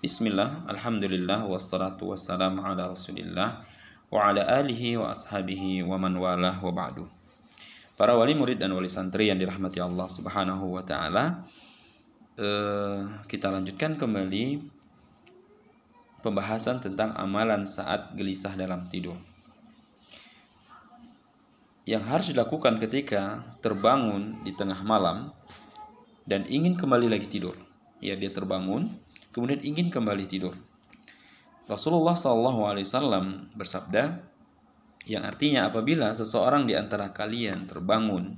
Bismillah, Alhamdulillah, wassalatu wassalamu ala rasulillah wa ala alihi wa ashabihi wa man walah wa ba'du Para wali murid dan wali santri yang dirahmati Allah subhanahu wa ta'ala eh, Kita lanjutkan kembali pembahasan tentang amalan saat gelisah dalam tidur yang harus dilakukan ketika terbangun di tengah malam dan ingin kembali lagi tidur. Ya, dia terbangun, kemudian ingin kembali tidur. Rasulullah SAW bersabda, yang artinya apabila seseorang di antara kalian terbangun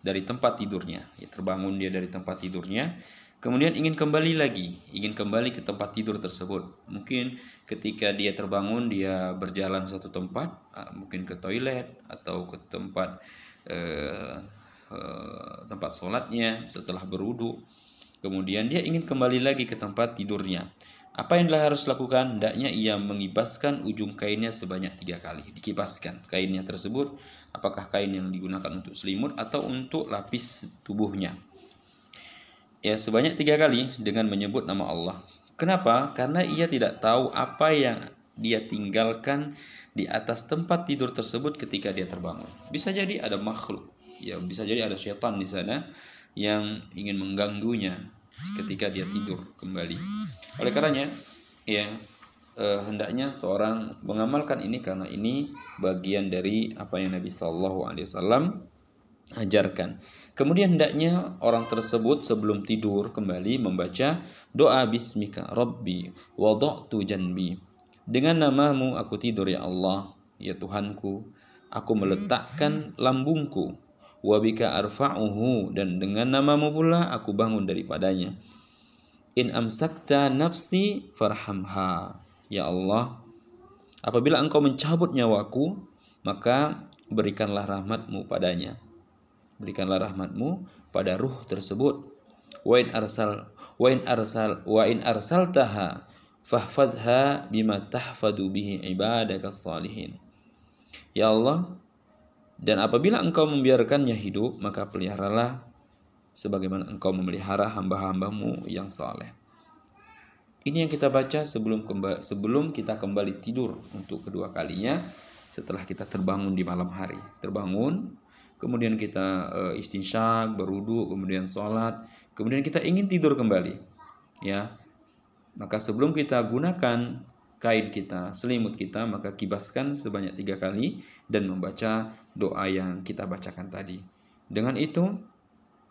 dari tempat tidurnya, ya terbangun dia dari tempat tidurnya, kemudian ingin kembali lagi, ingin kembali ke tempat tidur tersebut. Mungkin ketika dia terbangun, dia berjalan satu tempat, mungkin ke toilet atau ke tempat eh, eh, tempat sholatnya setelah berudu. Kemudian dia ingin kembali lagi ke tempat tidurnya. Apa yang harus lakukan? Hendaknya ia mengibaskan ujung kainnya sebanyak tiga kali. Dikibaskan kainnya tersebut. Apakah kain yang digunakan untuk selimut atau untuk lapis tubuhnya ya sebanyak tiga kali dengan menyebut nama Allah. Kenapa? Karena ia tidak tahu apa yang dia tinggalkan di atas tempat tidur tersebut ketika dia terbangun. Bisa jadi ada makhluk, ya bisa jadi ada syaitan di sana yang ingin mengganggunya ketika dia tidur kembali. Oleh karenanya, ya eh, hendaknya seorang mengamalkan ini karena ini bagian dari apa yang Nabi Shallallahu Alaihi Wasallam ajarkan. Kemudian hendaknya orang tersebut sebelum tidur kembali membaca doa bismika rabbi wada'tu janbi. Dengan namamu aku tidur ya Allah, ya Tuhanku. Aku meletakkan lambungku. Wabika arfa'uhu dan dengan namamu pula aku bangun daripadanya. In amsakta nafsi farhamha. Ya Allah, apabila engkau mencabut nyawaku, maka berikanlah rahmatmu padanya berikanlah rahmatmu pada ruh tersebut wa in arsal wa in arsal wa in arsaltaha fahfadha bima tahfadu bihi ibadaka salihin ya Allah dan apabila engkau membiarkannya hidup maka peliharalah sebagaimana engkau memelihara hamba-hambamu yang saleh ini yang kita baca sebelum sebelum kita kembali tidur untuk kedua kalinya setelah kita terbangun di malam hari terbangun kemudian kita uh, istinsyak, berudu, kemudian sholat, kemudian kita ingin tidur kembali, ya. Maka sebelum kita gunakan kain kita, selimut kita, maka kibaskan sebanyak tiga kali dan membaca doa yang kita bacakan tadi. Dengan itu,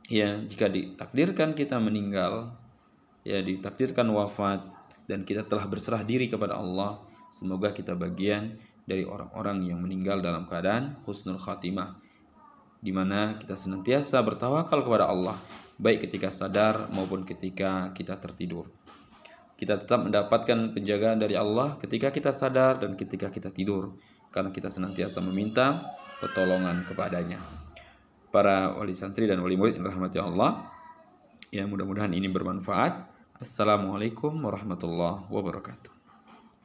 ya jika ditakdirkan kita meninggal, ya ditakdirkan wafat dan kita telah berserah diri kepada Allah, semoga kita bagian dari orang-orang yang meninggal dalam keadaan husnul khatimah di mana kita senantiasa bertawakal kepada Allah, baik ketika sadar maupun ketika kita tertidur. Kita tetap mendapatkan penjagaan dari Allah ketika kita sadar dan ketika kita tidur, karena kita senantiasa meminta pertolongan kepadanya. Para wali santri dan wali murid yang rahmati Allah, ya mudah-mudahan ini bermanfaat. Assalamualaikum warahmatullahi wabarakatuh.